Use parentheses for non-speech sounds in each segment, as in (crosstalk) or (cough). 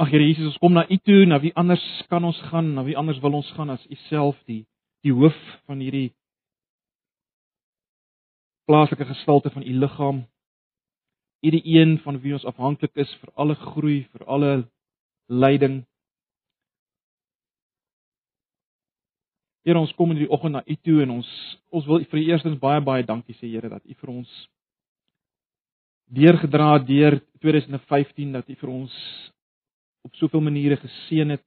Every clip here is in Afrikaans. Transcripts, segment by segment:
Ag Here Jesus, ons kom na U toe, na wie anders kan ons gaan? Na wie anders wil ons gaan as U self, die die hoof van hierdie plaaslike gestalte van U liggaam? U die een van wie ons afhanklik is vir alle groei, vir alle lyding. Here, ons kom in hierdie oggend na U toe en ons ons wil vir eerstens baie baie dankie sê Here dat U vir ons deurgedra deur 2015 dat U vir ons op soveel maniere geseën het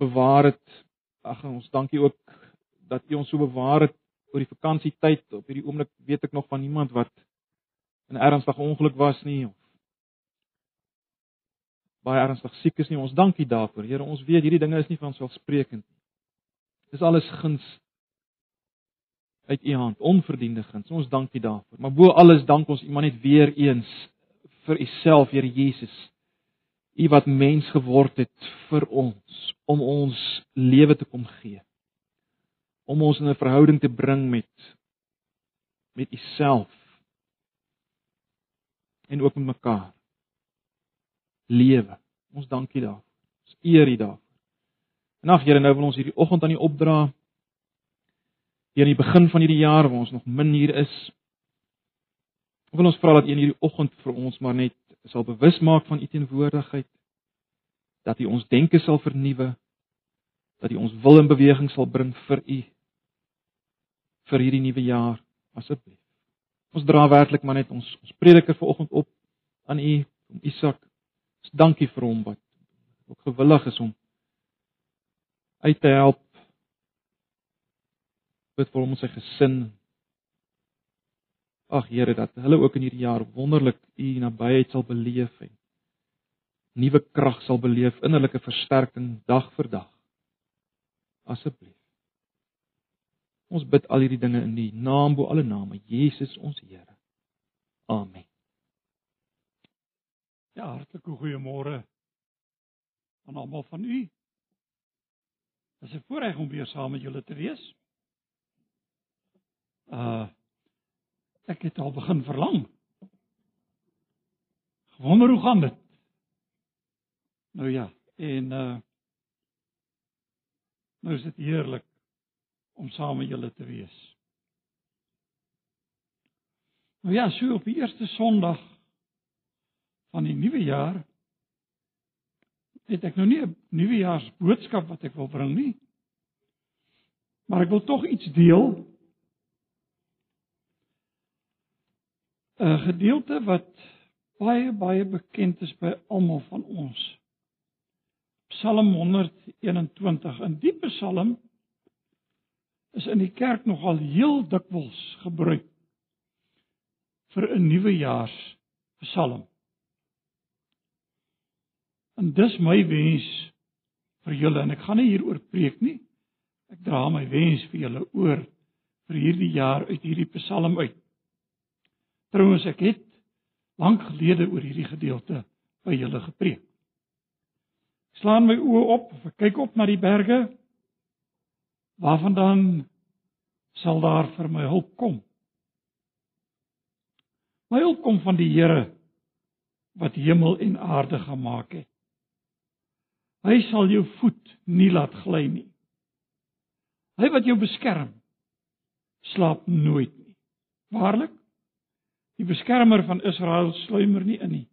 bewaar het. Ag ons dankie ook dat U ons so bewaar het oor die vakansietyd. Op hierdie oomblik weet ek nog van niemand wat in ernstige ongeluk was nie of baie ernstig siek is nie. Ons dankie daarvoor. Here, ons weet hierdie dinge is nie van selfsprekend nie. Dis alles guns uit U hand, onverdiende guns. Ons dankie daarvoor. Maar bo alles dank ons U maar net weer eens vir U self, Here Jesus. U wat mens geword het vir ons om ons lewe te kom gee. Om ons in 'n verhouding te bring met met U self en ook met mekaar. Lewe. Ons dankie daarvoor. Ons eer U daarvoor. En ag Here, nou wil ons hierdie oggend aan U opdra. Hier in die begin van hierdie jaar waar ons nog min hier is, Ek wil ons vra dat U in hierdie oggend vir ons maar net sal bewus maak van U teenwoordigheid. Dat U ons denke sal vernuwe. Dat U ons wil in beweging sal bring vir U vir hierdie nuwe jaar asseblief. Ons dra werklik maar net ons ons prediker vanoggend op aan U, om Isak. Ons dankie vir hom wat ook gewillig is om uit te help. Bid vir hom en sy gesin Ag Here dat hulle ook in hierdie jaar wonderlik u nabyheid sal beleef en nuwe krag sal beleef, innerlike versterking dag vir dag. Asseblief. Ons bid al hierdie dinge in die naam bo alle name, Jesus ons Here. Amen. Ja, hartlike goeiemôre aan almal van u. Dit is 'n voorreg om weer saam met julle te wees. Uh Ek het al begin verlang. Wonder hoe gaan dit? Nou ja, en uh nou is dit heerlik om saam met julle te wees. Nou ja, so op die eerste Sondag van die nuwe jaar het ek nou nie 'n nuwejaarsboodskap wat ek wil bring nie. Maar ek wil tog iets deel 'n gedeelte wat baie baie bekend is by almal van ons. Psalm 121. In die Psalm is in die kerk nogal heel dikwels gebruik vir 'n nuwejaars Psalm. En dis my wens vir julle en ek gaan nie hieroor preek nie. Ek dra my wens vir julle oor vir hierdie jaar uit hierdie Psalm uit. Trouwens ek het lank gelede oor hierdie gedeelte by julle gepreek. Ek slaan my oë op, ek kyk op na die berge. Waarvandaan sal daar vir my hulp kom? My hulp kom van die Here wat hemel en aarde gemaak het. Hy sal jou voet nie laat gly nie. Hy wat jou beskerm slaap nooit nie. Waarlik Die beskermer van Israel sluimer nie in nie.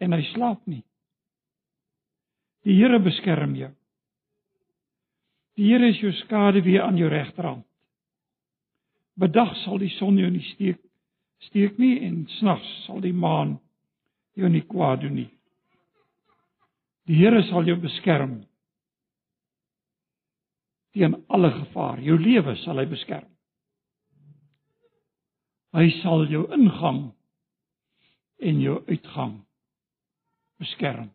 En hy slaap nie. Die Here beskerm jou. Die Here is jou skaduwee aan jou regterhand. Bedag sal die son jou nie steek steek nie en snags sal die maan jou nie kwaad doen nie. Die Here sal jou beskerm teen alle gevaar. Jou lewe sal hy beskerm. Hy sal jou ingang en jou uitgang beskerm.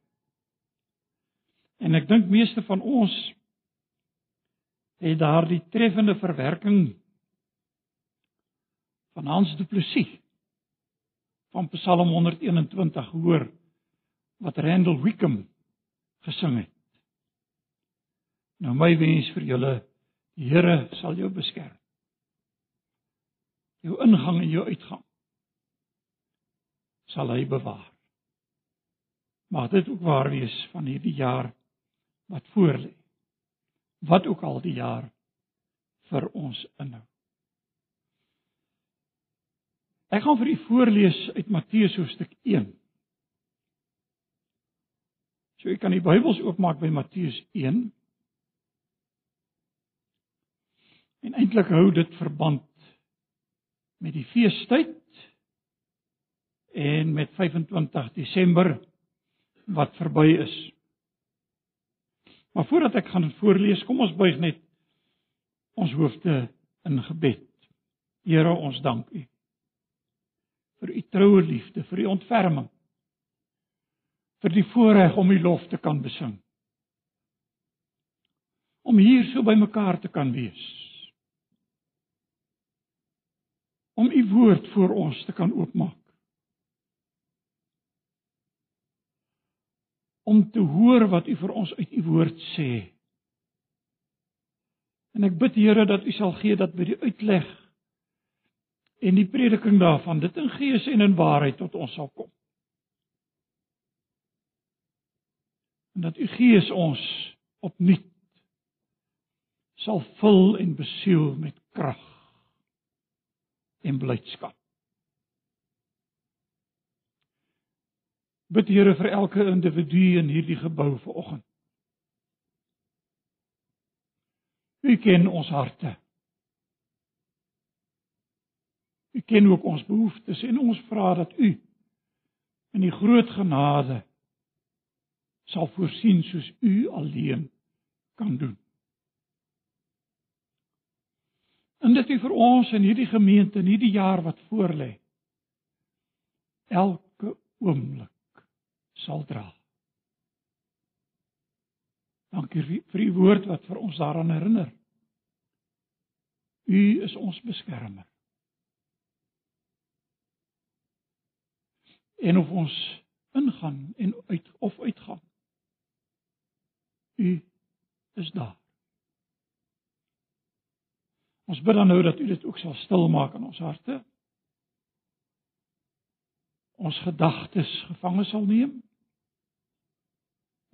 En ek dink meeste van ons het daardie treffende verwerking van Hans Du Plessis van Psalm 121 gehoor wat Randall Wickham gesing het. Nou my wens vir julle, die Here sal jou beskerm jou ingang en jou uitgang sal hy bewaar. Mag dit ook waar wees van hierdie jaar wat voorlê. Wat ook al die jaar vir ons inhou. Ek gaan vir u voorlees uit Matteus hoofstuk 1. So u kan die Bybels oopmaak by Matteus 1. En eintlik hou dit verband met die feestyd en met 25 Desember wat verby is. Maar voordat ek gaan voorlees, kom ons buig net ons hoofde in gebed. Here, ons dank U vir U troue liefde, vir U ontferming, vir die voorreg om U lof te kan besing. Om hier so by mekaar te kan wees. Om U woord voor ons te kan oopmaak. Om te hoor wat U vir ons uit U woord sê. En ek bid Here dat U sal gee dat by die uitleg en die prediking daarvan dit in gees en in waarheid tot ons sal kom. En dat U Gees ons opnuut sal vul en besiel met krag en blydskap. Bid Here vir elke individu in hierdie gebou vanoggend. U ken ons harte. U ken ook ons behoeftes en ons vra dat U in die groot genade sal voorsien soos U alleen kan doen. Dit is vir ons in hierdie gemeente in hierdie jaar wat voorlê elke oomblik sal dra. Dankie vir u woord wat vir ons daaraan herinner. U is ons beskermer. en of ons ingaan en uit of uitgaan. U is daar. Ons bid dan nou dat u dit ook sal stil maak in ons harte. Ons gedagtes gevange sal neem.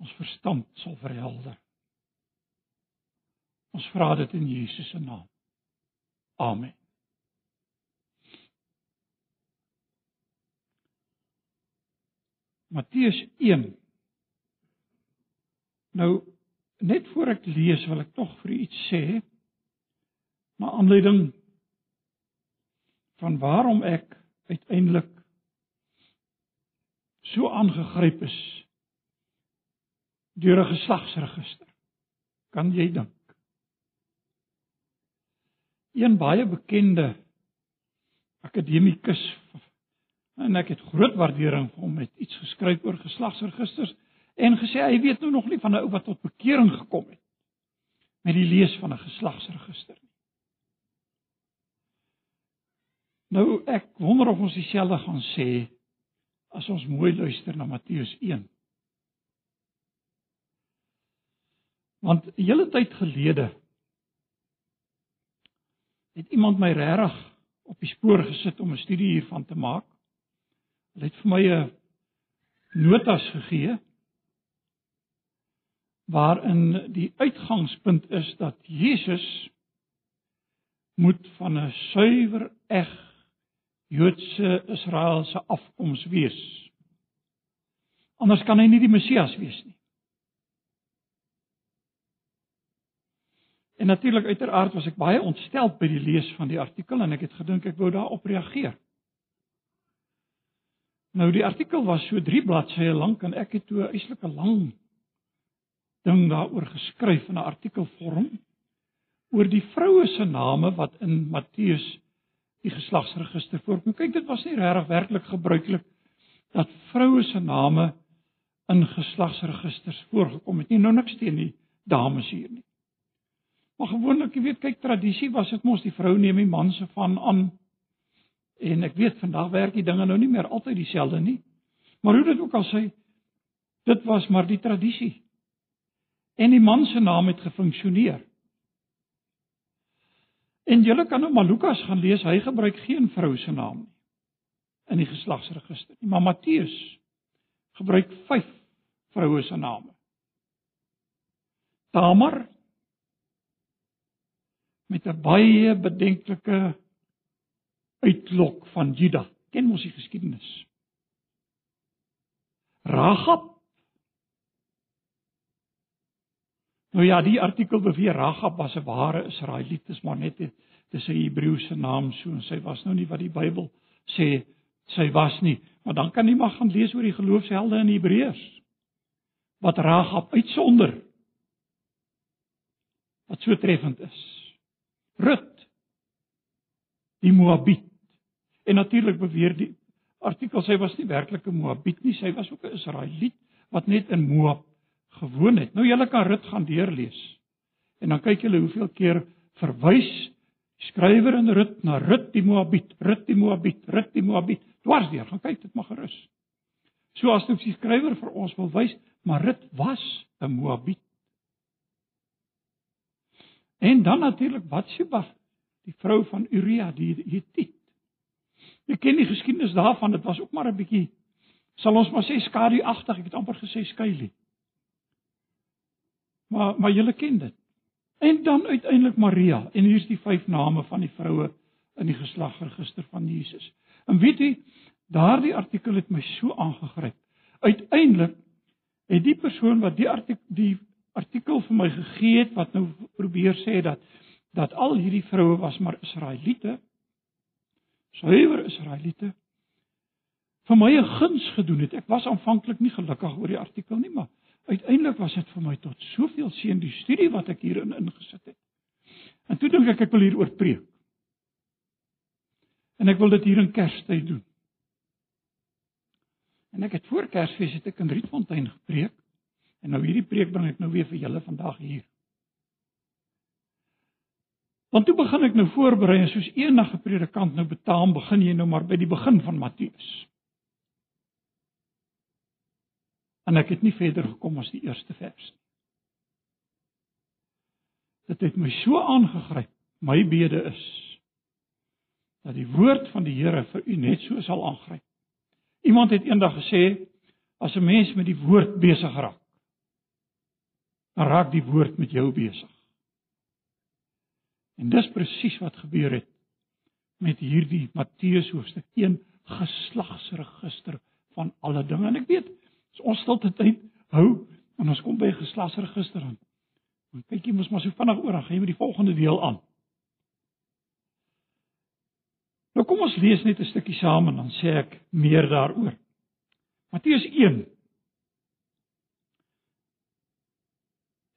Ons verstand sal verhelder. Ons vra dit in Jesus se naam. Amen. Matteus 1. Nou net voor ek lees wil ek tog vir u iets sê. Na aanleiding van waarom ek uiteindelik so aangegryp is deur 'n geslagsregister. Kan jy dink? Een baie bekende akademikus En ek het groot waardering vir hom met iets geskryf oor geslagsregisters en gesê hy weet nou nog nie van 'n ou wat tot bekering gekom het met die lees van 'n geslagsregister nie. Nou ek wonder of ons dieselfde gaan sê as ons mooi luister na Matteus 1. Want 'n hele tyd gelede het iemand my regtig op die spoor gesit om 'n studie hiervan te maak. Hulle het vir my 'n notas gegee waarin die uitgangspunt is dat Jesus moet van 'n suiwer eg Joodse Israeliese afkoms wees. Anders kan hy nie die Messias wees nie. En natuurlik uiteraard was ek baie ontstel by die lees van die artikel en ek het gedink ek wou daarop reageer. Nou die artikel was so 3 bladsye lank en ek het toe 'n eislike lang ding daaroor geskryf in 'n artikelvorm oor die vroue se name wat in Matteus die geslagsregister voorkom. Kyk, dit was nie regtig werklik gebruiklik dat vroue se name in geslagsregisters voorgekom het nie. Nou niks teen die dames hier nie. Maar gewoonlik, jy weet, kyk, tradisie was dit mos die vrou neem die man se van aan En ek weet vandag werk die dinge nou nie meer altyd dieselfde nie. Maar hoe dit ook al sê, dit was maar die tradisie. En die man se naam het gefunksioneer. En julle kan nou maar Lukas gaan lees, hy gebruik geen vrou se naam nie in die geslagsregister nie. Maar Matteus gebruik 5 vroue se name. Tamar met 'n baie bedenklike uitlok van Juda. Ken mos die geskiedenis. Rahab Nou ja, die artikel beweer Rahab was 'n ware Israeliet, dis maar net 'n dis 'n Hebreëse naam so en sy was nou nie wat die Bybel sê sy was nie. Maar dan kan jy maar gaan lees oor die geloofshelde in Hebreërs wat Rahab uitsonder wat so treffend is. Rut die Moabiet. En natuurlik beweer die artikel sy was nie werklik 'n Moabiet nie, sy was ook 'n Israeliet wat net in Moab gewoon het. Nou julle kan Rut gaan deurlees. En dan kyk julle hoeveel keer verwys skrywer in Rut na Rut die Moabiet, Rut die Moabiet, Rut die Moabiet. Dwarsdeur, gaan kyk dit maar gerus. So as dit die skrywer vir ons wil wys, maar Rut was 'n Moabiet. En dan natuurlik Batsheba, die vrou van Uria die Hethiet. Jy ken die geskiedenis daarvan, dit was ook maar 'n bietjie sal ons maar sê skaduagtig, ek het amper gesê skuilie. Maar maar julle ken dit. En dan uiteindelik Maria en hier's die vyf name van die vroue in die geslagregister van Jesus. En weet jy, daardie artikel het my so aangegryp. Uiteindelik het die persoon wat die artikel die artikel vir my gegee het wat nou probeer sê dat dat al hierdie vroue was maar Israeliete suiwer Israeliete vir my 'n guns gedoen het. Ek was aanvanklik nie gelukkig oor die artikel nie, maar uiteindelik was dit vir my tot soveel seën die studie wat ek hierin ingesit het. En toe dink ek ek wil hieroor preek. En ek wil dit hier in Kerstyd doen. En ek het voor Kersfees het ek in Rietfontein gepreek. En nou hierdie preek bring ek nou weer vir julle vandag hier. Want toe begin ek nou voorberei en soos enige predikant nou betaam, begin jy nou maar by die begin van Matteus. En ek het nie verder gekom as die eerste vers nie. Dit het my so aangegryp. My bede is dat die woord van die Here vir u net so sal aangryp. Iemand het eendag gesê as 'n mens met die woord besig raak, dan raak die woord met jou besig. En dis presies wat gebeur het met hierdie Matteus hoofstuk 1 geslagsregister van alle dinge. En ek weet, as ons stilte tyd hou en ons kom by geslagsregister aan. Dan kyk jy mos maar so vinnig oor, dan gaan jy met die volgende deel aan. Nou kom ons lees net 'n stukkie saam en dan sê ek meer daaroor. Matteus 1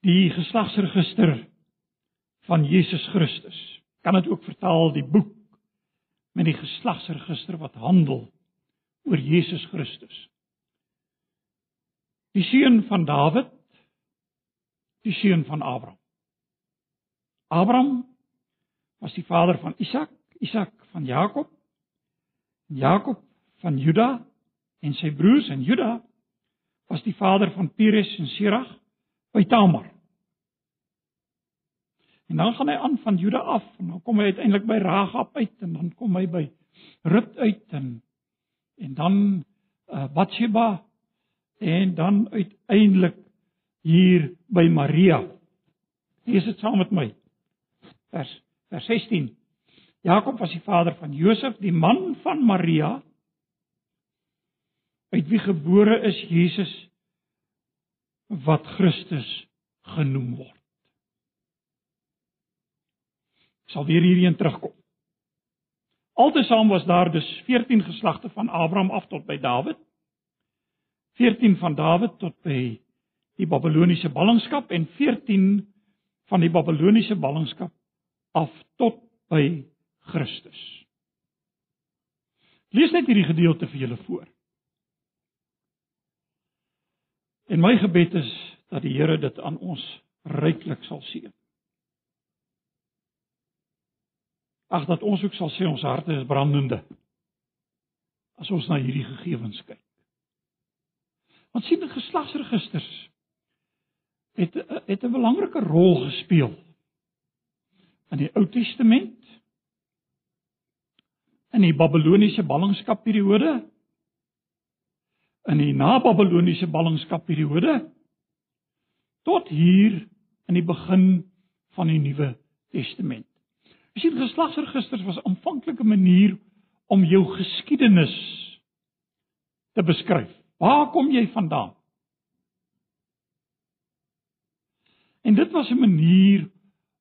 die geslagsregister van Jesus Christus. Kan dit ook vertaal die boek met die geslagsregister wat handel oor Jesus Christus. Die seun van Dawid, die seun van Abraham. Abraham was die vader van Isak, Isak van Jakob, Jakob van Juda en sy broers en Juda was die vader van Peres en Serag by Tamar. En dan gaan hy aan van Juda af en dan kom hy uiteindelik by Ragab uit en dan kom hy by Rut uit en en dan uh, Batsheba en dan uiteindelik hier by Maria. Lees dit saam met my. Vers vers 16. Jakob was die vader van Josef, die man van Maria uit wie gebore is Jesus wat Christus genoem word. sal weer hierheen terugkom. Altesaam was daar dus 14 geslagte van Abraham af tot by Dawid. 14 van Dawid tot by die Babiloniese ballingskap en 14 van die Babiloniese ballingskap af tot by Christus. Lees net hierdie gedeelte vir julle voor. En my gebed is dat die Here dit aan ons ryklik sal seën. Ag dat ons ook sal sê ons harte is brandende as ons na hierdie gegevens kyk. Want sien geslagsregisters het het 'n belangrike rol gespeel in die Ou Testament in die Babiloniese ballingskapperiode in die na-Babiloniese ballingskapperiode tot hier in die begin van die Nuwe Testament. Jy sien geslagsregisters was 'n manier om jou geskiedenis te beskryf. Waar kom jy vandaan? En dit was 'n manier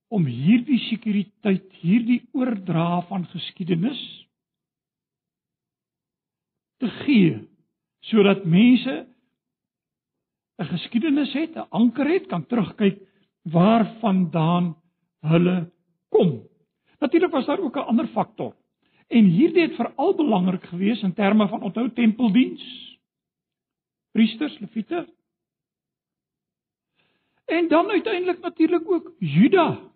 om hierdie sekuriteit, hierdie oordra van geskiedenis te gee sodat mense 'n geskiedenis het, 'n anker het, kan terugkyk waarvandaan hulle kom. Natuurlik was daar ook 'n ander faktor. En hierdie het veral belangrik gewees in terme van onthou tempeldiens. Priesters, leviete. En dan uiteindelik natuurlik ook Juda.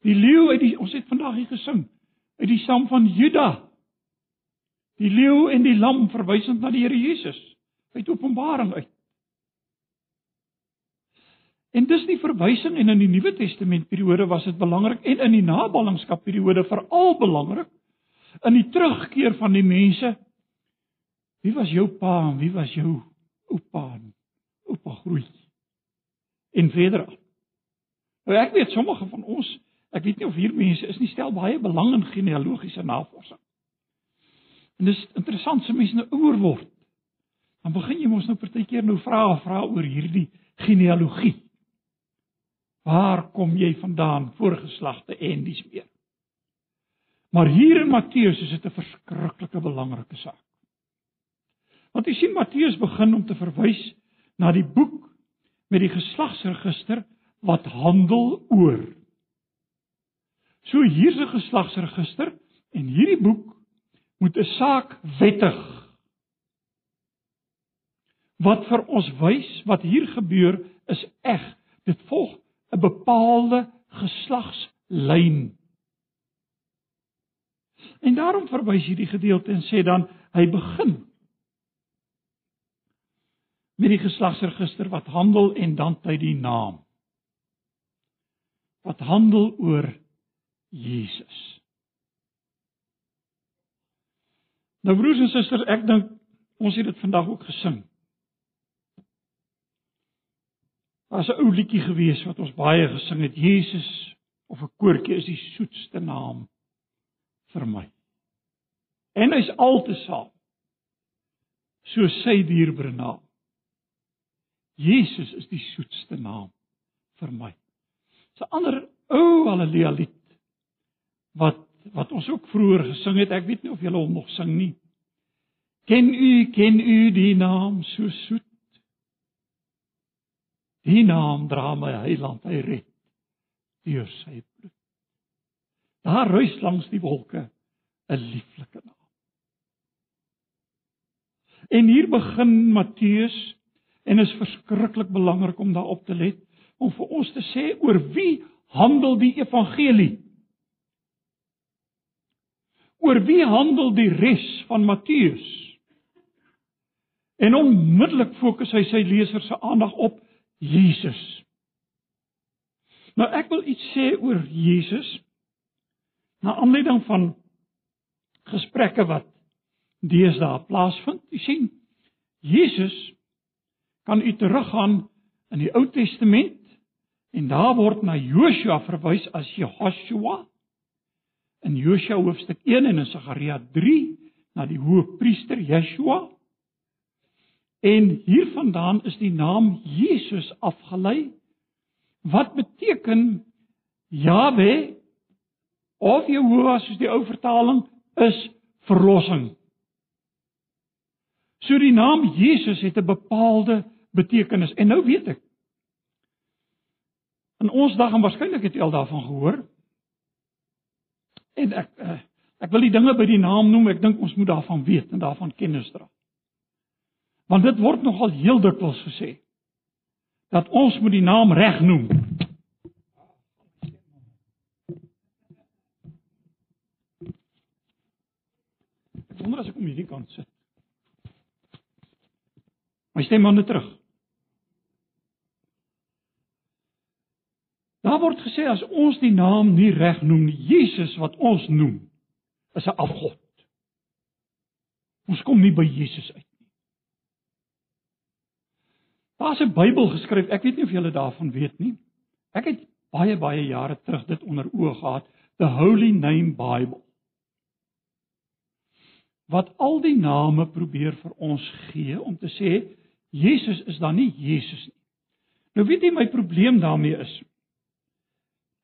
Die leeu uit die ons het vandag hier gesing uit die stam van Juda. Die leeu en die lam verwysend na die Here Jesus uit Openbaring uit. En dis die verwysing en in die Nuwe Testament periode was dit belangrik en in die naballingskap periode veral belangrik in die terugkeer van die mense. Wie was jou pa en wie was jou oupa oupa groei? En verder. Nou ek weet sommige van ons, ek weet nie of hier mense is nie stel baie belang in genealogiese navorsing. En dis interessant as mense nou ouer word. Dan begin jy mos nou partykeer nou vrae vra oor hierdie genealogie. Waar kom jy vandaan, voorgeslagte en dis meer. Maar hier in Matteus is dit 'n verskriklike belangrike saak. Want jy sien Matteus begin om te verwys na die boek met die geslagsregister wat handel oor. So hier's 'n geslagsregister en hierdie boek moet 'n saak wettig wat vir ons wys wat hier gebeur is eg dit volg 'n bepaalde geslagslyn en daarom verwys hierdie gedeelte en sê dan hy begin met die geslagsregister wat handel en dan tyd die naam wat handel oor Jesus Nou broers en susters, ek dink ons het dit vandag ook gesing. Daar's 'n ou liedjie gewees wat ons baie gesing het, Jesus of 'n koortjie is die soetste naam vir my. En hy's altesaam. So sy dierbare naam. Jesus is die soetste naam vir my. 'n Ander ou haleluja lied wat wat ons ook vroeër gesing het. Ek weet nie of julle hom nog sing nie. Ken u, ken u die naam so soet? Die naam dra my heiland, hy red deur sy bloed. Daar ruis langs die wolke 'n lieflike naam. En hier begin Matteus en is verskriklik belangrik om daarop te let om vir ons te sê oor wie handel die evangelie? Oor wie handel die res van Matteus? En onmiddellik fokus hy sy leser se aandag op Jesus. Nou ek wil iets sê oor Jesus na aanleiding van gesprekke wat deesdae plaasvind. Jy sien, Jesus kan u teruggaan in die Ou Testament en daar word na Joshua verwys as Jehoshua in Josua hoofstuk 1 en in Sagaria 3 na die hoëpriester Yeshua. En hiervandaan is die naam Jesus afgelei wat beteken Jahwe of Jehovah soos die ou vertaling is verlossing. So die naam Jesus het 'n bepaalde betekenis en nou weet ek. In ons dag en waarskynlik het jy al daarvan gehoor, En ek eh, ek wil die dinge by die naam noem. Ek dink ons moet daarvan weet en daarvan kennis dra. Want dit word nogal heel dikwels gesê dat ons moet die naam reg noem. Ek wonder as ek om hierdie kant sit. My stem maar net terug. Daar word gesê as ons die naam nie reg noem nie, Jesus wat ons noem, is 'n afgod. Ons kom nie by Jesus uit nie. Daar's 'n Bybel geskryf. Ek weet nie of julle daarvan weet nie. Ek het baie baie jare terug dit onder oë gehad, the Holy Name Bible. Wat al die name probeer vir ons gee om te sê Jesus is dan nie Jesus nie. Nou weet jy my probleem daarmee is.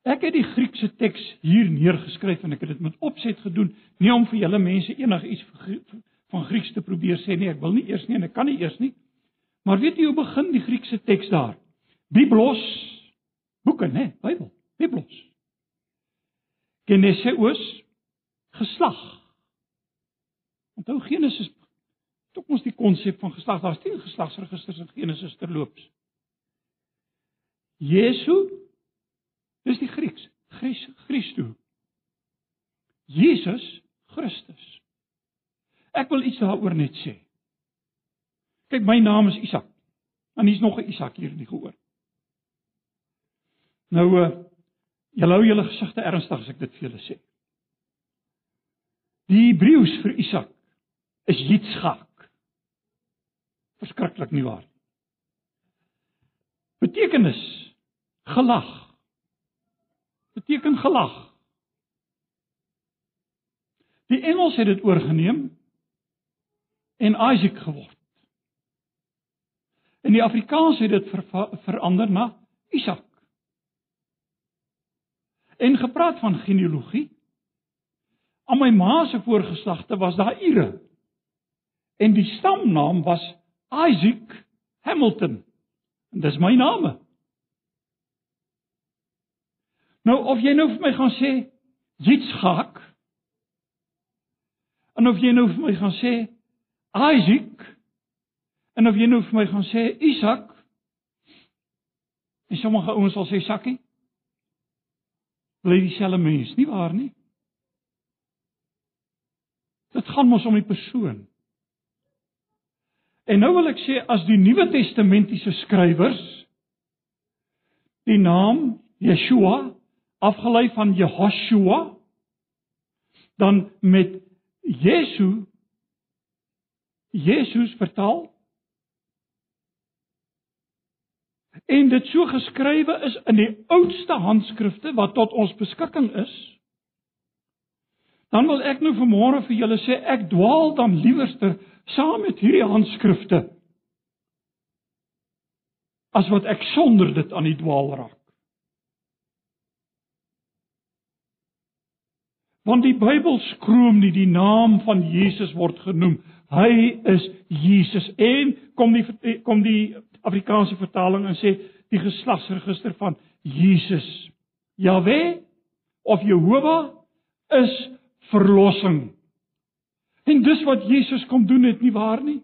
Ek het die Griekse teks hier neergeskryf en ek het dit met opset gedoen, nie om vir julle mense enigiets van Grieks te probeer sê nie. Ek wil nie eers nie en ek kan nie eers nie. Maar weet jy hoe begin die Griekse teks daar? Biblos boeke, né? Bybel, Biblos. Geneseus geslag. Onthou Genesis het ons die konsep van geslag. Daar's 10 geslagsregisters in Genesis terloops. Jesu dis die Grieks, Christo. Jesus Christus. Ek wil iets daaroor net sê. Kyk, my naam is Isak. En hier's nog 'n Isak hier in die gehoor. Nou uh julle hou julle gesigte ernstig as ek dit vir julle sê. Die Hebreëus vir Isak is Yitzchak. Verskriklik nie waar nie. Betekenis gelag. Beteken gelag. Die Engels het dit oorgeneem en Isaac geword. In die Afrikaans het dit ver, verander na Isak. En gepraat van genealogie. Aan my ma se voorgeslagte was daar Ure. En die stamnaam was Isaac Hamilton. En dis my naam. Nou of jy nou vir my gaan sê Yitzchak en of jy nou vir my gaan sê Isaac en of jy nou vir my gaan sê Isak en sommige ouens sal sê Sakkie bly dieselfde mens, nie waar nie? Dit gaan mos om die persoon. En nou wil ek sê as die Nuwe Testamentiese skrywers die naam Yeshua afgelei van Jehoshua dan met Jesu Jesus vertaal en dit so geskrywe is in die oudste handskrifte wat tot ons beskikking is dan wil ek nou vanmôre vir julle sê ek dwaal dan liewerster saam met hierdie handskrifte as wat ek sonder dit aan die dwaal raak Want die Bybel skroom nie die naam van Jesus word genoem. Hy is Jesus. En kom die kom die Afrikaanse vertaling en sê die geslagsregister van Jesus. Jahwe of Jehovah is verlossing. En dis wat Jesus kom doen het nie waar nie?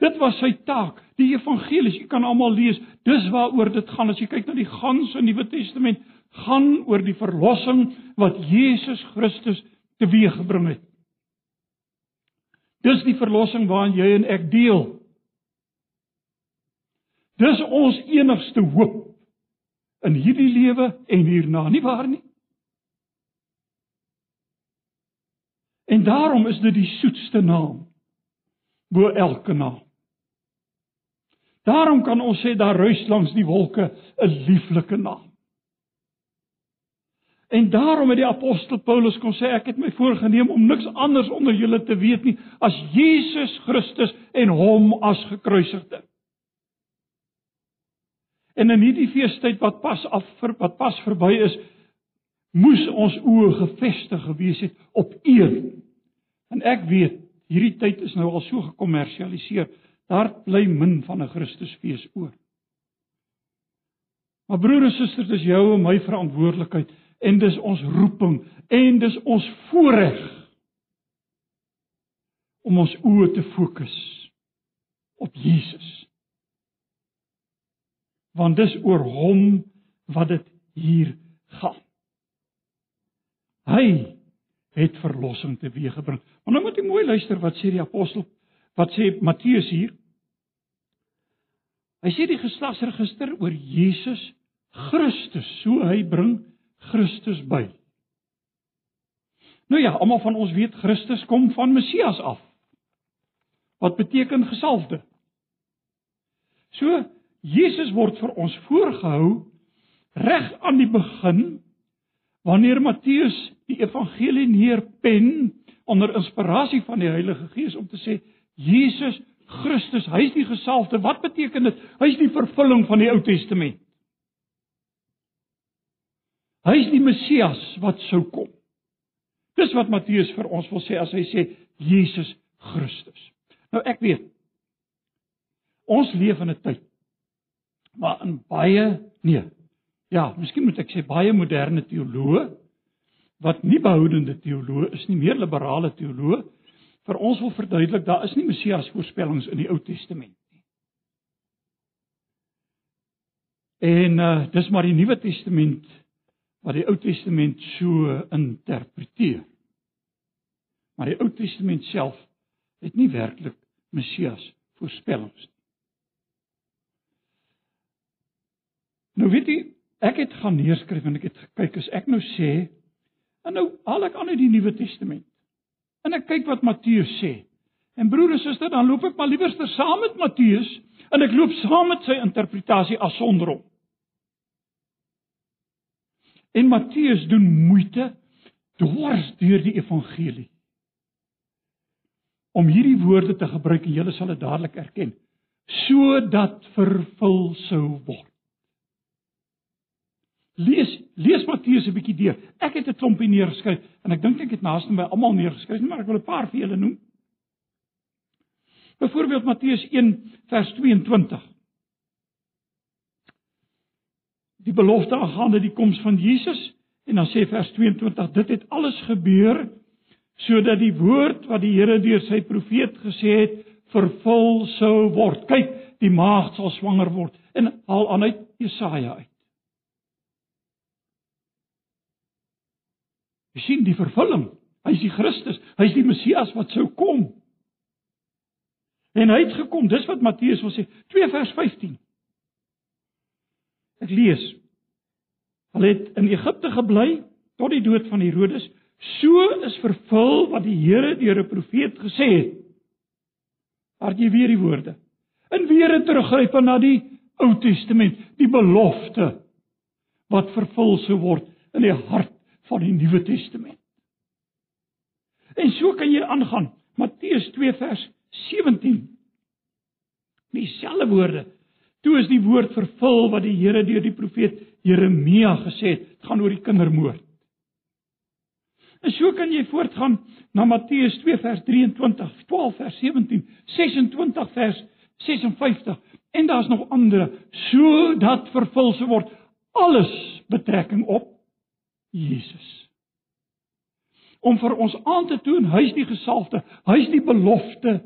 Dit was sy taak. Die evangelies, jy kan almal lees, dis waaroor dit gaan as jy kyk na die ganse Nuwe Testament gaan oor die verlossing wat Jesus Christus teweeggebring het. Dis die verlossing waaraan jy en ek deel. Dis ons enigste hoop in hierdie lewe en hierna, nie waar nie? En daarom is dit die soetste naam bo elke naam. Daarom kan ons sê daar ruis langs die wolke 'n lieflike naam. En daarom het die apostel Paulus kon sê ek het my voorgenem om niks anders onder julle te weet nie as Jesus Christus en hom as gekruisigde. En in hierdie feestyd wat pas af wat pas verby is, moes ons oë gefestig gewees het op een. En ek weet, hierdie tyd is nou al so gekommersialiseer. Daar bly min van 'n Christusfees oor. Maar broer en susters, dis jou en my verantwoordelikheid en dis ons roeping en dis ons voorreg om ons oë te fokus op Jesus. Want dis oor hom wat dit hier gaan. Hy het verlossing teweeggebring. Maar nou moet jy mooi luister wat sê die apostel, wat sê Matteus hier? Hy sê die geslagsregister oor Jesus Christus, so hy bring Christus by. Nou ja, almal van ons weet Christus kom van Messias af. Wat beteken gesalfde? So Jesus word vir ons voorgehou reg aan die begin wanneer Matteus die evangelie neerpen onder inspirasie van die Heilige Gees om te sê Jesus Christus, hy's die gesalfde. Wat beteken dit? Hy's die vervulling van die Ou Testament. Hy's die Messias wat sou kom. Dis wat Matteus vir ons wil sê as hy sê Jesus Christus. Nou ek weet ons leef in 'n tyd maar in baie nee. Ja, miskien moet ek sê baie moderne teoloë wat nie behoudende teoloë is nie, meer liberale teoloë, vir ons wil verduidelik daar is nie Messias voorspellings in die Ou Testament nie. En uh dis maar die Nuwe Testament wat die Ou Testament so interpreteer. Maar die Ou Testament self het nie werklik Messias voorspellings nie. Nou weet jy, ek het gaan neerskryf en ek het gekyk as ek nou sê en nou haal ek aan uit die Nuwe Testament. En ek kyk wat Matteus sê. En broer en suster, dan loop ek maar liewerste saam met Matteus en ek loop saam met sy interpretasie asonder hom. En Matteus doen moeite dwars deur die evangelie om hierdie woorde te gebruik en julle sal dit dadelik erken sodat vervul sou word. Lees lees Matteus 'n bietjie deur. Ek het 'n klompie neergeskryf en ek dink ek het naaste by almal neergeskryf, maar ek wil 'n paar vir julle noem. Byvoorbeeld Matteus 1 vers 22. Die belofte aangaande die koms van Jesus en dan sê vers 22 dit het alles gebeur sodat die woord wat die Here deur sy profeet gesê het vervul sou word. Kyk, die maagd sal swanger word en haal aan uit Jesaja uit. Jy sien die vervulling. Hy's die Christus, hy's die Messias wat sou kom. En hy het gekom, dis wat Matteus wil sê, 2 vers 15. Ek lees. Hulle het in Egipte gebly tot die dood van Herodes. So is vervul wat die Here deur 'n profeet gesê het. Maar jy weer die woorde. En weer teruggryp na die Ou Testament, die belofte wat vervul sou word in die hart van die Nuwe Testament. En so kan jy aangaan. Matteus 2 vers 17. Dieselfde woorde. Toe is die woord vervul wat die Here deur die profeet Jeremia gesê het, gaan oor die kindermoord. En so kan jy voortgaan na Matteus 2 vers 23, 12 vers 17, 26 vers 56 en daar's nog ander sodat vervul se word alles betrekking op Jesus. Om vir ons aan te toon hy's die gesalfde, hy's die belofte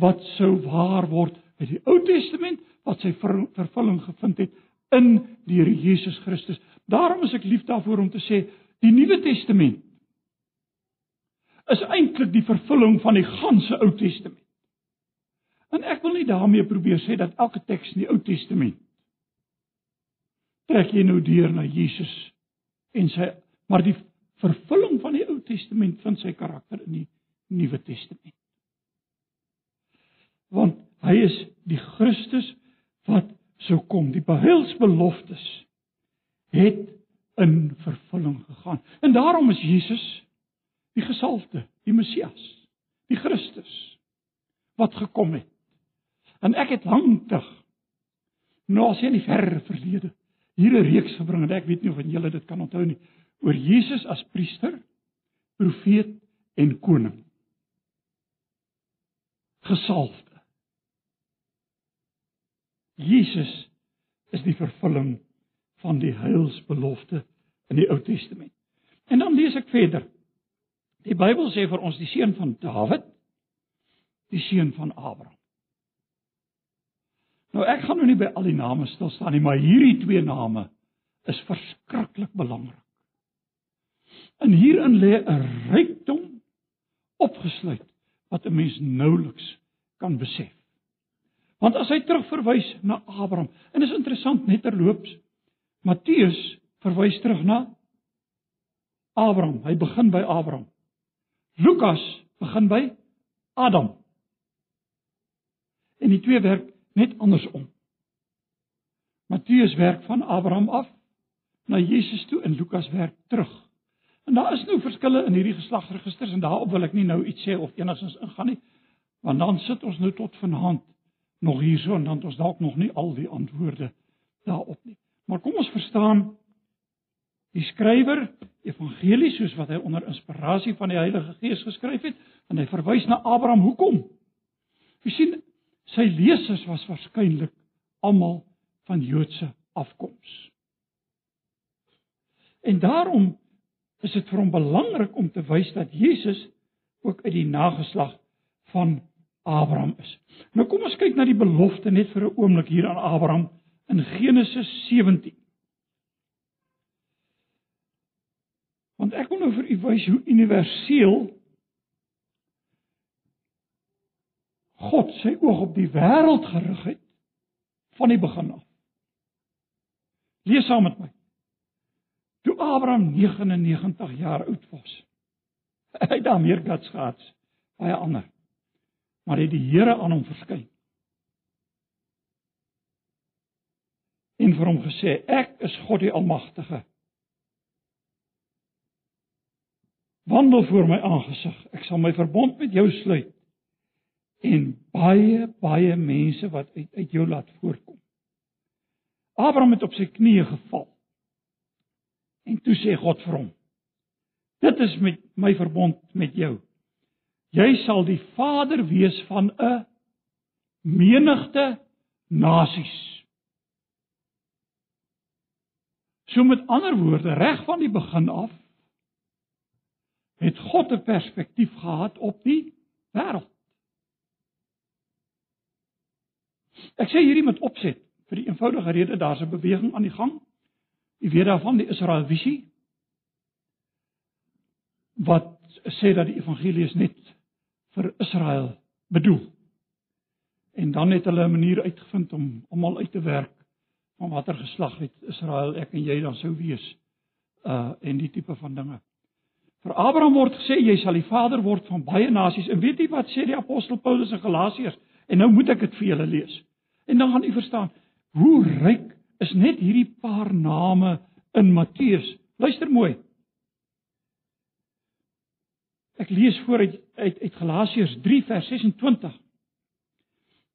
wat sou waar word uit die Ou Testament wat sy ver, vervulling gevind het in die Here Jesus Christus. Daarom is ek lief daarvoor om te sê die Nuwe Testament is eintlik die vervulling van die ganse Ou Testament. En ek wil nie daarmee probeer sê dat elke teks in die Ou Testament trek jy nou deur na Jesus en sy maar die vervulling van die Ou Testament vind sy karakter in die Nuwe Testament. Want hy is die Christus wat sou kom. Die beheilsbeloftes het in vervulling gegaan. En daarom is Jesus die gesalfde, die Messias, die Christus wat gekom het. En ek het lanktig nou as in die verre verlede hier 'n reeks gebring en ek weet nie of julle dit kan onthou nie oor Jesus as priester, profeet en koning. Gesalfde. Jesus is die vervulling van die heilsbelofte in die Ou Testament. En dan lees ek verder. Die Bybel sê vir ons die seun van Dawid, die seun van Abraham. Nou ek gaan nou nie by al die name stil staan nie, maar hierdie twee name is verskriklik belangrik. En hierin lê 'n rykdom opgesluit wat 'n mens nouliks kan besef. Want as hy terugverwys na Abraham, en is interessant net terloops, Matteus verwys terug na Abraham. Hy begin by Abraham. Lukas begin by Adam. En die twee werk net andersom. Matteus werk van Abraham af na Jesus toe en Lukas werk terug. En daar is nou verskille in hierdie geslagsregisters en daarop wil ek nie nou iets sê of enigsins ingaan nie, want dan sit ons nou tot vanaand nog hierso en dan het ons dalk nog nie al die antwoorde daarop nie. Maar kom ons verstaan die skrywer evangelie soos wat hy onder inspirasie van die Heilige Gees geskryf het en hy verwys na Abraham hoekom? Jy sien sy lesers was waarskynlik almal van Joodse afkoms. En daarom is dit vir hom belangrik om te wys dat Jesus ook uit die nageslag van Abraham is. Nou kom ons kyk na die belofte net vir 'n oomblik hier aan Abraham in Genesis 17. Want ek wil nou vir u wys hoe universeel God sy oog op die wêreld gerig het van die begin af. Lees saam met my. Toe Abraham 99 jaar oud was. (laughs) Hy het daar meer gats gehad as baie ander. Maar het die Here aan hom verskyn. En vir hom gesê: Ek is God die Almagtige. Wandel voor my aangesig. Ek sal my verbond met jou sluit en baie baie mense wat uit uit jou laat voorkom. Abraham het op sy knieë geval. En toe sê God vir hom: Dit is met my verbond met jou. Jy sal die vader wees van 'n menigte nasies. So met ander woorde, reg van die begin af het God 'n perspektief gehad op die wêreld. Ek sê hierdie met opset vir die eenvoudige rede daar's 'n beweging aan die gang U weet daarvan die Israel visie wat sê dat die evangelie is net vir Israel bedoel. En dan het hulle 'n manier uitgevind om almal uit te werk van watter geslag het Israel ek en jy dan sou wees uh en die tipe van dinge. Vir Abraham word gesê jy sal die vader word van baie nasies. En weet jy wat sê die apostel Paulus in Galasiërs? En nou moet ek dit vir julle lees. En dan gaan u verstaan hoe ryk is net hierdie paar name in Matteus. Luister mooi. Ek lees voor uit uit, uit Galasiërs 3 vers 26.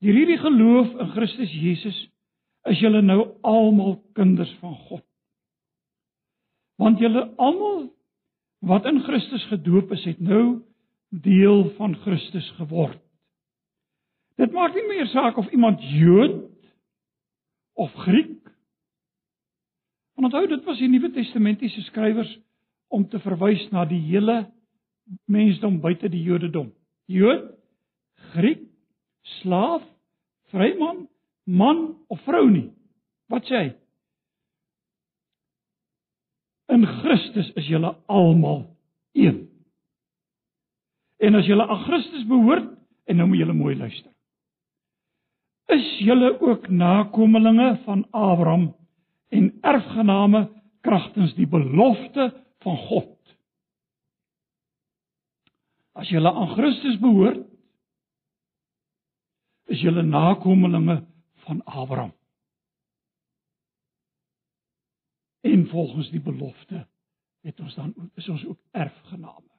Deur hierdie geloof in Christus Jesus is julle nou almal kinders van God. Want julle almal wat in Christus gedoop is, het nou deel van Christus geword. Dit maak nie meer saak of iemand Jood of Griek Want onthou dit was die Nuwe Testamentiese skrywers om te verwys na die hele mensdom buite die Jodendom. Jood, Griek, slaaf, vryman, man of vrou nie. Wat sê hy? In Christus is julle almal een. En as julle aan Christus behoort, en nou moet julle mooi luister. Is julle ook nakommelinge van Abraham? en erfgename kragtens die belofte van God. As jy aan Christus behoort, is jy nakommelinge van Abraham. En volgens die belofte het ons dan is ons ook erfgename.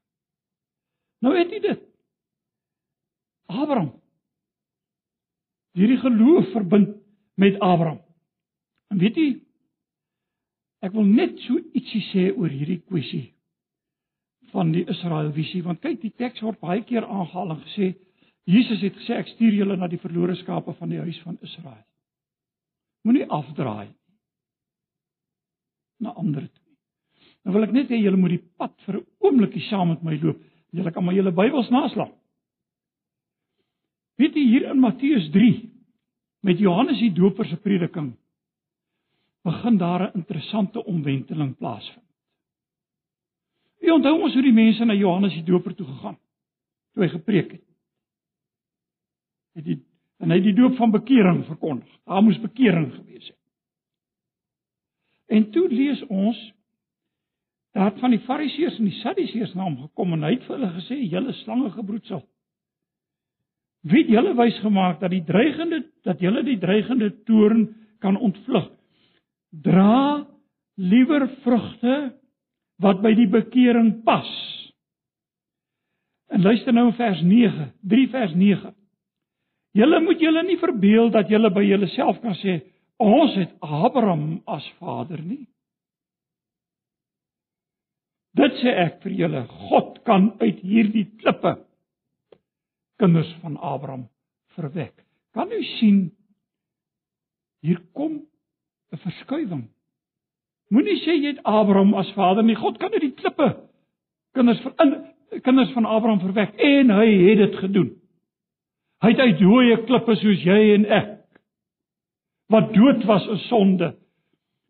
Nou het jy dit. Abraham hierdie geloof verbind met Abraham. En weet jy, Ek wil net so ietsie sê oor hierdie kwessie van die Israel visie want kyk die teks word baie keer aangehaal en gesê Jesus het gesê ek stuur julle na die verlore skape van die huis van Israel. Moenie afdraai na ander toe. Nou wil ek net hê julle moet die pad vir 'n oombliekie saam met my loop. Julle kan maar julle Bybels naslaan. Weet jy hier in Matteus 3 met Johannes die Doper se prediking begin daar 'n interessante omwenteling plaasvind. U onthou ons hoe die mense na Johannes die Doper toe gegaan toe hy gepreek het. Het die en hy die doop van bekering verkondig. Daar moes bekering gewees het. En toe lees ons het van die Fariseërs en die Sadduseërs na hom gekom en hy het vir hulle gesê: "Julle slange gebroedsel. Wie het julle wys gemaak dat die dreigende dat julle die dreigende toorn kan ontvlug? Dra liewer vrugte wat by die bekering pas." En luister nou in vers 9, 3 vers 9. Julle moet julle nie verbeel dat julle by julleself kan sê ons het Abraham as vader nie. Dit sê ek vir julle, God kan uit hierdie klippe kinders van Abraham verwek. Kan u sien hier kom 'n verskuiwing. Moenie sê jy het Abraham as vader nie. God kan uit die klippe kinders van kinders van Abraham verwek en hy het dit gedoen. Hy het uit dooie klippe soos jy en ek wat dood was in sonde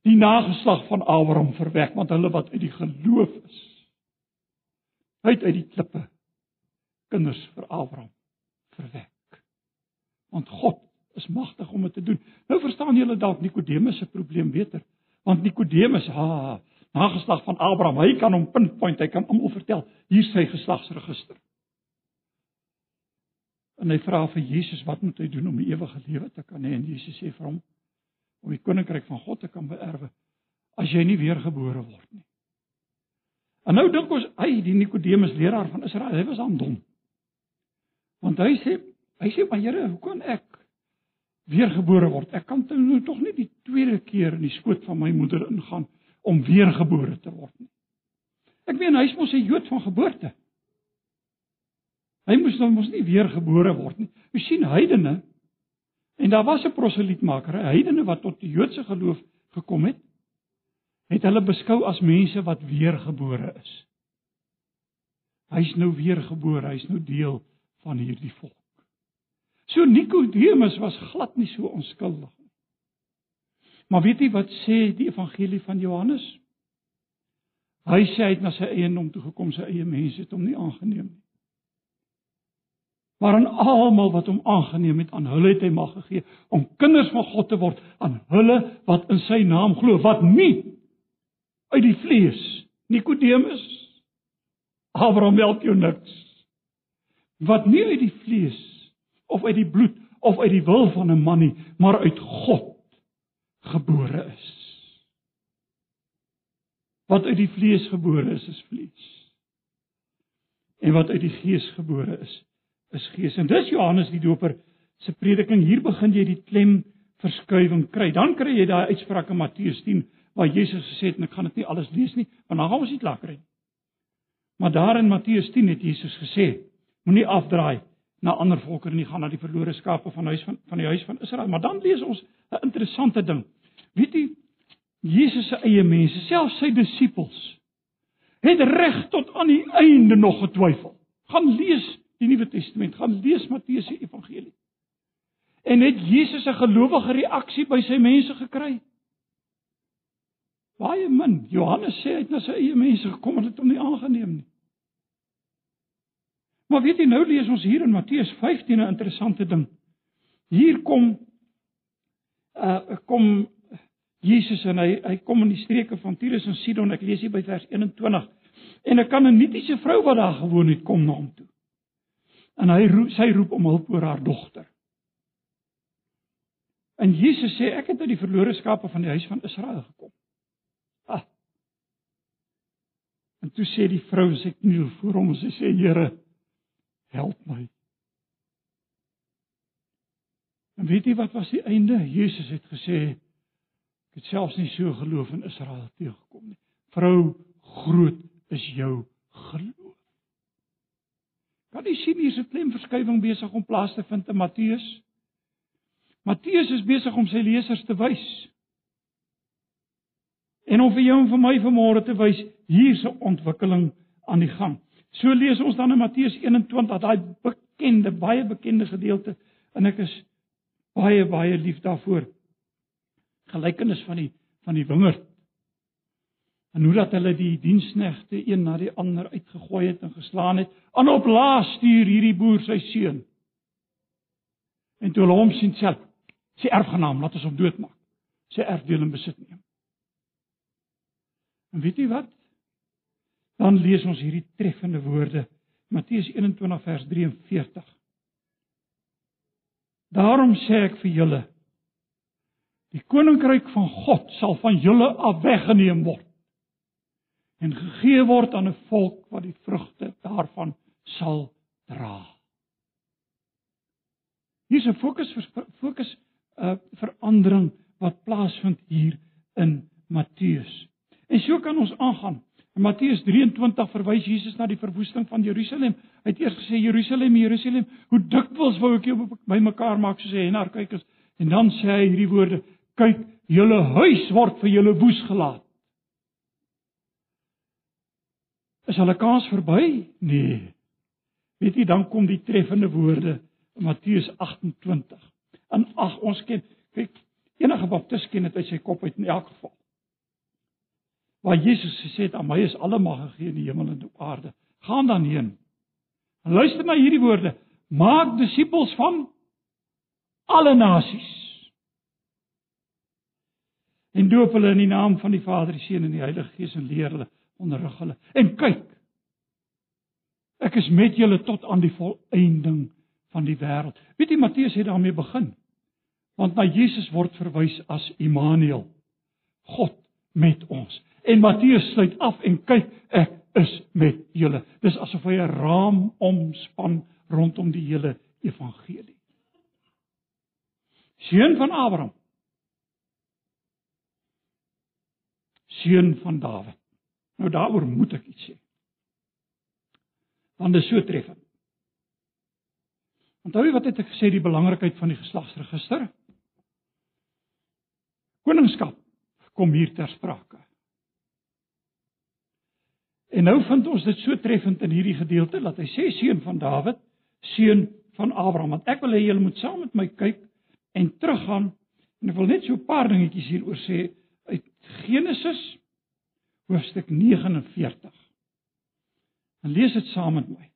die nageslag van Abraham verwek want hulle wat uit die geloof is. Hy het uit die klippe kinders vir Abraham verwek. Want God is magtig om dit te doen. Nou verstaan julle dalk Nikodemus se probleem beter. Want Nikodemus, ha, nageslag van Abraham, hy kan hom pinpoint, hy kan almal vertel, hier sy geslagsregister. En hy vra vir Jesus wat moet hy doen om die ewige lewe te kan hê? En Jesus sê vir hom om die koninkryk van God te kan beerwe as jy nie weergebore word nie. En nou dink ons, hy die Nikodemus leraar van Israel, hy was aan dom. Want hy sê, hy sê maar Here, hoe kan ek weergebore word? Ek kan nou tog nie die tweede keer in die skoot van my moeder ingaan om weergebore te word nie. Ek meen hy's mos 'n Jood van geboorte. Hy moes dan mos nie weer gebore word nie. Jy sien heidene en daar was 'n proselietmaker, heidene wat tot die Joodse geloof gekom het, het hulle beskou as mense wat weergebore is. Hy's nou weergebore, hy's nou deel van hierdie volk. So Nikodemus was glad nie so onskuldig nie. Maar weet jy wat sê die evangelie van Johannes? Hy sê hy het na sy eie naam toe gekom, sy eie mense het hom nie aangeneem nie maar aan almal wat hom aangeneem het, aan hulle het hy mag gegee om kinders van God te word, aan hulle wat in sy naam glo, wat nie uit die vlees, Nikodemus, Abraham help jou niks. Wat nie uit die vlees of uit die bloed of uit die wil van 'n man nie, maar uit God gebore is. Wat uit die vlees gebore is, is vlees. En wat uit die gees gebore is, is gees. En dis Johannes die Doper se prediking. Hier begin jy die klem verskuiwing kry. Dan kry jy daai uitspraak in Matteus 10 waar Jesus gesê het en ek gaan dit nie alles lees nie, want dan gaan ons nie klaar kry nie. Maar daar in Matteus 10 het Jesus gesê: Moenie afdraai na ander volke nie, gaan na die verlore skape van huis van van die huis van Israel. Maar dan lees ons 'n interessante ding. Weet jy Jesus se eie mense, selfs sy disippels, het reg tot aan die einde nog getwyfel. Gaan lees die Nuwe Testament, gaan lees Matteus se evangelie. En het Jesus 'n gelowige reaksie by sy mense gekry? Baie min. Johannes sê hy het na sy eie mense gekom en het hom nie aangeneem nie. Maar weet jy nou lees ons hier in Matteus 15 'n interessante ding. Hier kom uh kom Jesus en hy hy kom in die streke van Tyrus en Sidon. Ek lees hier by vers 21. En 'n Kanaanitiese vrou wat daar gewoon het kom na hom toe en hy roep, sy roep om hulp oor haar dogter. En Jesus sê ek het uit die verlore skape van die huis van Israel gekom. Ah. En toe sê die vrou sê kniel voor hom en sy sê Here help my. En weet jy wat was die einde? Jesus het gesê ek het selfs nie so geloof in Israel teëgekom nie. Vrou, groot is jou geloof. Kan jy sien hier's 'n klemverskywing besig om plaas te vind in Matteus? Matteus is besig om sy lesers te wys. En om vir jou en vir my vanmôre te wys, hier's 'n ontwikkeling aan die gang. So lees ons dan in Matteus 21, daai bekende, baie bekende gedeelte en ek is baie baie lief daarvoor. Gelykenis van die van die wingerd en hoe dat hulle die diensknegte een na die ander uitgegooi het en geslaan het. En op laas stuur hierdie boer sy seun. En toe hulle hom sien self, sy erfgenaam, laat ons hom doodmaak. Sy erfdeel en besit neem. En weet jy wat? Dan lees ons hierdie treffende woorde Matteus 21 vers 43. Daarom sê ek vir julle die koninkryk van God sal van julle af weggeneem word en gegee word aan 'n volk wat die vrugte daarvan sal dra. Hier is 'n fokus fokus 'n uh, verandering wat plaasvind hier in Matteus. En so kan ons aangaan. In Matteus 23 verwys Jesus na die verwoesting van Jerusalem. Hy het eers gesê Jerusalem, Jerusalem, hoe dikwels wou ek jou bymekaar maak soos 'n henaar kykers. En dan sê hy hierdie woorde: Kyk, julle huis word vir julle woes gelaat. Is hulle kans verby? Nee. Weet jy, dan kom die treffende woorde in Matteus 28. En ag, ons ken, kyk, enige baptis ken dit uit sy kop uit in elk geval waar Jesus gesê het aan my is alle mag gegee in die hemel en op aarde. Gaan dan heen. En luister na hierdie woorde: Maak disippels van alle nasies. En doop hulle in die naam van die Vader, die Seun en die Heilige Gees en leer hulle, onderrig hulle. En kyk, ek is met julle tot aan die volëinding van die wêreld. Weet jy Matteus het daarmee begin. Want na Jesus word verwys as Immanuel. God met ons. En Matteus sluit af en kyk, ek is met julle. Dis asof hy 'n raam omspan rondom die hele evangelie. Seun van Abraham. Seun van Dawid. Nou daaroor moet ek iets sê. Want dit is so treffend. Onthou jy wat het ek gesê die belangrikheid van die geslagsregister? Koningskap kom hier ter sprake. En nou vind ons dit so treffend in hierdie gedeelte dat hy sê seun van Dawid, seun van Abraham. Want ek wil hê julle moet saam met my kyk en teruggaan en ek wil net so 'n paar dingetjies hieroor sê uit Genesis hoofstuk 49. En lees dit saam met my.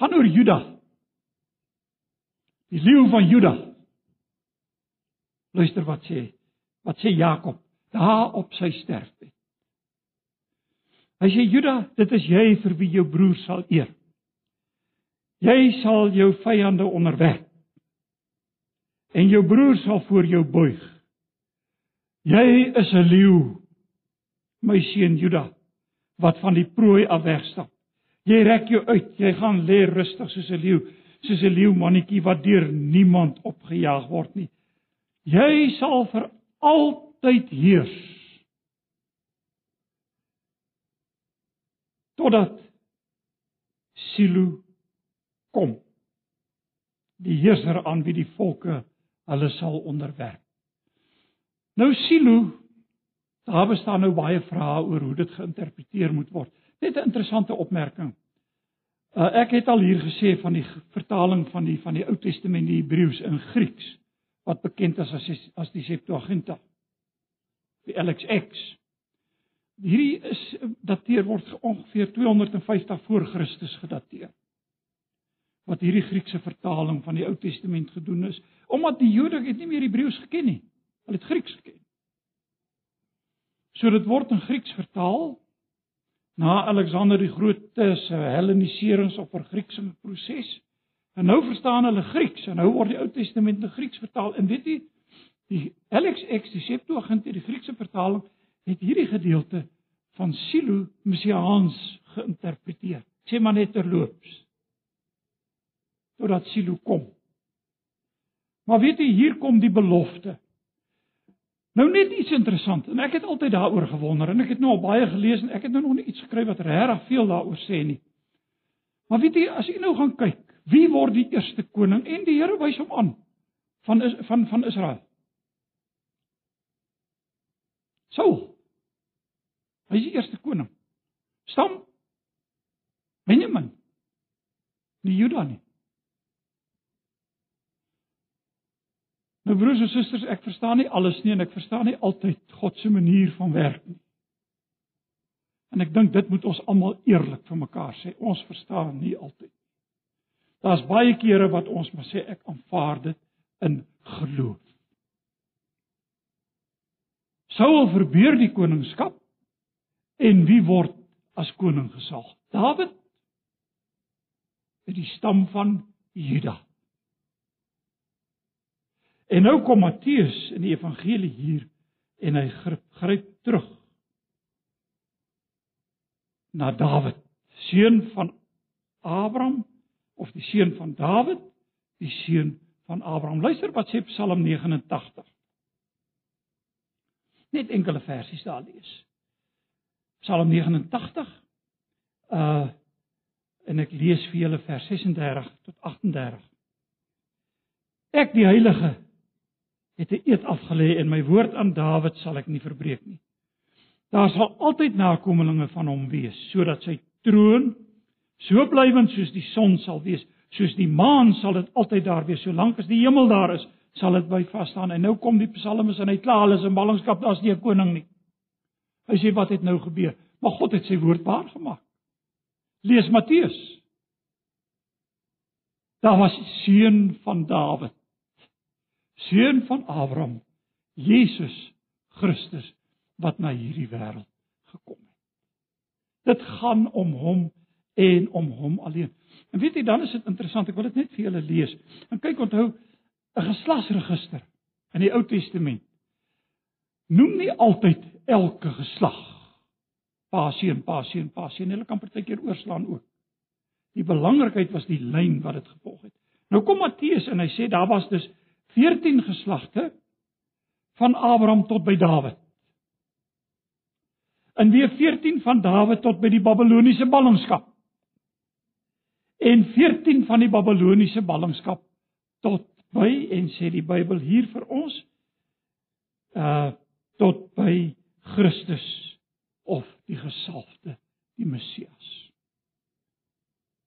Gaan oor Juda. Die leeu van Juda. Luister wat sê. Wat sê Jakob daar op sy sterfbed? Hy sê Juda, dit is jy vir wie jou broer sal eer. Jy sal jou vyande onderwerp. En jou broer sal voor jou buig. Jy is 'n leeu, my seun Juda, wat van die prooi af wegstap. Jy rek jou uit, jy gaan lê rustig soos 'n leeu, soos 'n leeu mannetjie wat deur niemand opgejaag word nie. Jy sal vir altyd heers. Totdat Silo kom. Die heerser aan wie die volke hulle sal onderwerp. Nou Silo, daar bestaan nou baie vrae oor hoe dit geïnterpreteer moet word. Net 'n interessante opmerking. Uh, ek het al hier gesê van die vertaling van die van die Ou Testament die Hebreëus in Grieks wat bekend is as as die Septuaginta. Die LXX. Hierdie is dateer word ongeveer 250 voor Christus gedateer. Wat hierdie Griekse vertaling van die Ou Testament gedoen is, omdat die Jode het nie meer Hebreëus geken nie. Hulle het Grieks geken. So dit word in Grieks vertaal na Alexander die Groot se Helleniserings of vergrieksing proses. En nou verstaan hulle Grieks en nou word die Ou Testament in Grieks vertaal. En weet jy, die LXX, die Septuagint, die Griekse vertaling het hierdie gedeelte van Silo messiaans geïnterpreteer. Sê maar net terloops. Totdat Silo kom. Maar weet jy, hier kom die belofte. Nou net iets interessant en ek het altyd daaroor gewonder en ek het nou al baie gelees en ek het nou nog nie iets gekry wat regtig veel daaroor sê nie. Maar weet jy, as jy nou gaan kyk, wie word die eerste koning en die Here wys hom aan van van van Israel? Saul. Hy is die eerste koning. Stam Benjamin. Nie Juda nie. Nou broers en susters, ek verstaan nie alles nie en ek verstaan nie altyd God se manier van werk nie. En ek dink dit moet ons almal eerlik vir mekaar sê. Ons verstaan nie altyd. Daar's baie kere wat ons maar sê ek aanvaar dit in geloof. Saul verbeur die koningskap En wie word as koning gesalg? Dawid uit die stam van Juda. En nou kom Matteus in die evangelie hier en hy gryp, gryp terug na Dawid, seun van Abraham of die seun van Dawid, die seun van Abraham. Luister wat sê Psalm 89. Net enkele versies daar lees. Psalm 89 uh en ek lees vir julle vers 36 tot 38. Ek die heilige het 'n eed afgelê en my woord aan Dawid sal ek nie verbreek nie. Daar sal altyd nakommelinge van hom wees sodat sy troon so blywend soos die son sal wees, soos die maan sal dit altyd daar wees solank as die hemel daar is, sal dit by vas staan. En nou kom die psalmis en hy kla hulle is in ballingskap, daar's nie 'n koning nie. Hy sê wat het nou gebeur? Maar God het sy woord waar gemaak. Lees Matteus. Daar was seun van Dawid. Seun van Abraham, Jesus Christus wat na hierdie wêreld gekom het. Dit gaan om hom en om hom alleen. En weet jy dan is dit interessant, ek wil dit net vir julle lees. En kyk onthou 'n geslagsregister in die Ou Testament. Noem nie altyd elke geslag pa seun, pa seun, pa seun. Hulle kan partykeer oorslaan ook. Die belangrikheid was die lyn wat dit gevolg het. Nou kom Matteus en hy sê daar was dus 14 geslagte van Abraham tot by Dawid. En weer 14 van Dawid tot by die Babiloniese ballingskap. En 14 van die Babiloniese ballingskap tot by en sê die Bybel hier vir ons uh tot by Christus of die gesalfde, die Messias.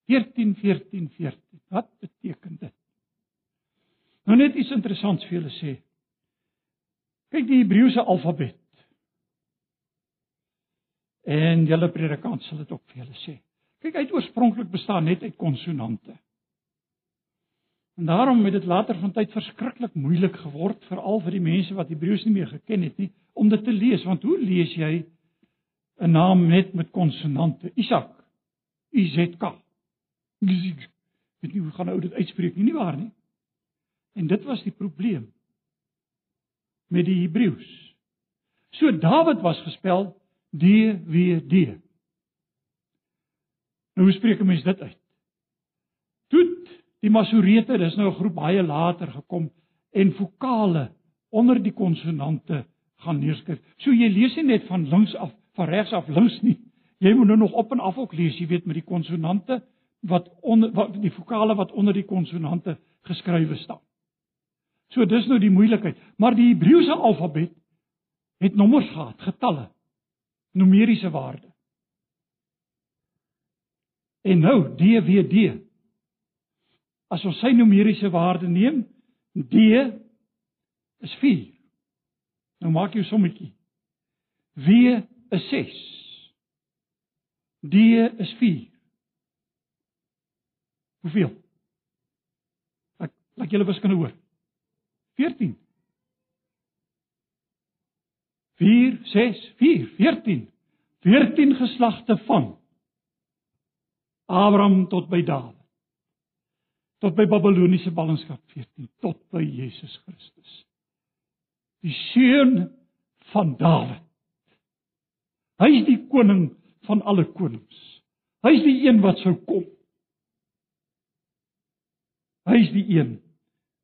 14 14 14. Wat beteken dit? Nou net iets interessants vir julle sê. Kyk die Hebreëse alfabet. En julle predikant sal dit ook vir julle sê. Kyk, hy het oorspronklik bestaan net uit konsonante. En daarom het dit later van tyd verskriklik moeilik geword veral vir die mense wat Hebreëus nie meer geken het nie om dit te lees, want hoe lees jy 'n naam net met konsonante? Isak. IZK. (laughs) Weet nie hoe gaan ou dit uitspreek nie, nie waar nie? En dit was die probleem met die Hebreëus. So Dawid was gespel D W D. Nou hoe spreek 'n mens dit uit? Toet die Masorete, dis nou 'n groep baie later gekom en vokale onder die konsonante gaan neerskryf. So jy lees nie net van links af, van regs af links nie. Jy moet nou nog op en af ook lees, jy weet met die konsonante wat onder wat die vokale wat onder die konsonante geskrywe staan. So dis nou die moeilikheid, maar die Hebreëse alfabet het nommers gehad, getalle, numeriese waarde. En nou DVD. As ons sy numeriese waarde neem, D is 4. Nou maak jy 'n sommetjie. W is 6. D is 4. Hoeveel? Laat laat julle wiskunde hoor. 14. 4 6 4 14. 14 geslagte van Abraham tot by Dawid. Tot by Babiloniese ballingskap 14 tot by Jesus Christus. Die seun van Dawid. Hy is die koning van alle konings. Hy is die een wat sou kom. Hy is die een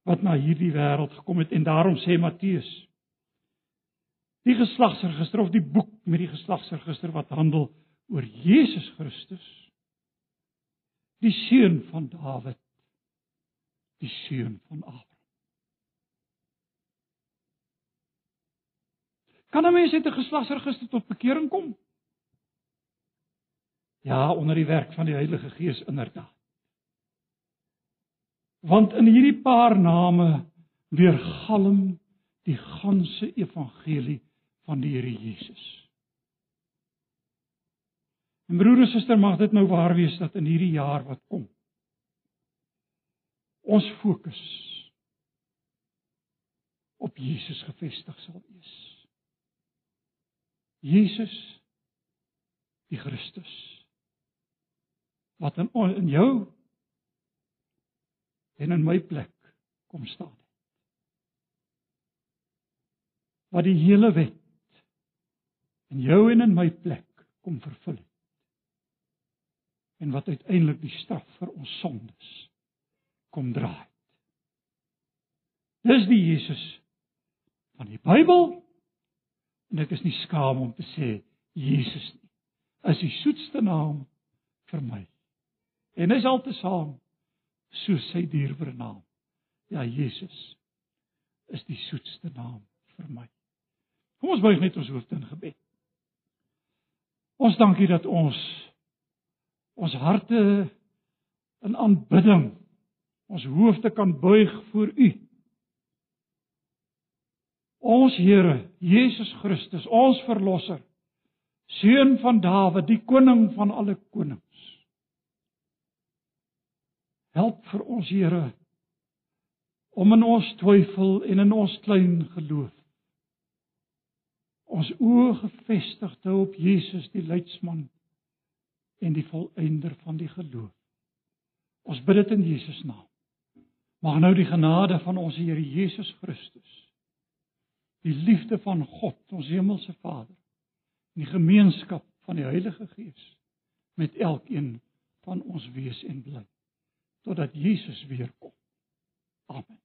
wat na hierdie wêreld gekom het en daarom sê Matteus die geslagsregister of die boek met die geslagsregister wat handel oor Jesus Christus die seun van Dawid die seun van Abraham Kan 'n mens uit 'n geslagsregister tot bekering kom? Ja, onder die werk van die Heilige Gees inderdaad want in hierdie paar name weergalm die ganse evangelie van die Here Jesus. En broer en suster, mag dit nou waar wees dat in hierdie jaar wat kom ons fokus op Jesus gefestig sal wees. Jesus die Christus wat in in jou en in my plek kom staan. Wat die hele wet in jou en in my plek kom vervul het. En wat uiteindelik die straf vir ons sondes kom dra het. Dis die Jesus van die Bybel. En ek is nie skaam om te sê Jesus nie. Is die soetste naam vir my. En hy's altesaam so sy dierbare naam. Ja Jesus is die soetste naam vir my. Kom ons buig net ons hoofde in gebed. Ons dankie dat ons ons harte in aanbidding ons hoofde kan buig voor U. Ons Here, Jesus Christus, ons verlosser, seun van Dawid, die koning van alle konings. Help vir ons Here om in ons twyfel en in ons klein geloof ons oë gefestig te hou op Jesus die leidsman en die volëinder van die geloof. Ons bid dit in Jesus naam. Mag nou die genade van ons Here Jesus Christus, die liefde van God, ons hemelse Vader, en die gemeenskap van die Heilige Gees met elkeen van ons wees en bly totdat Jesus weer kom. Amen.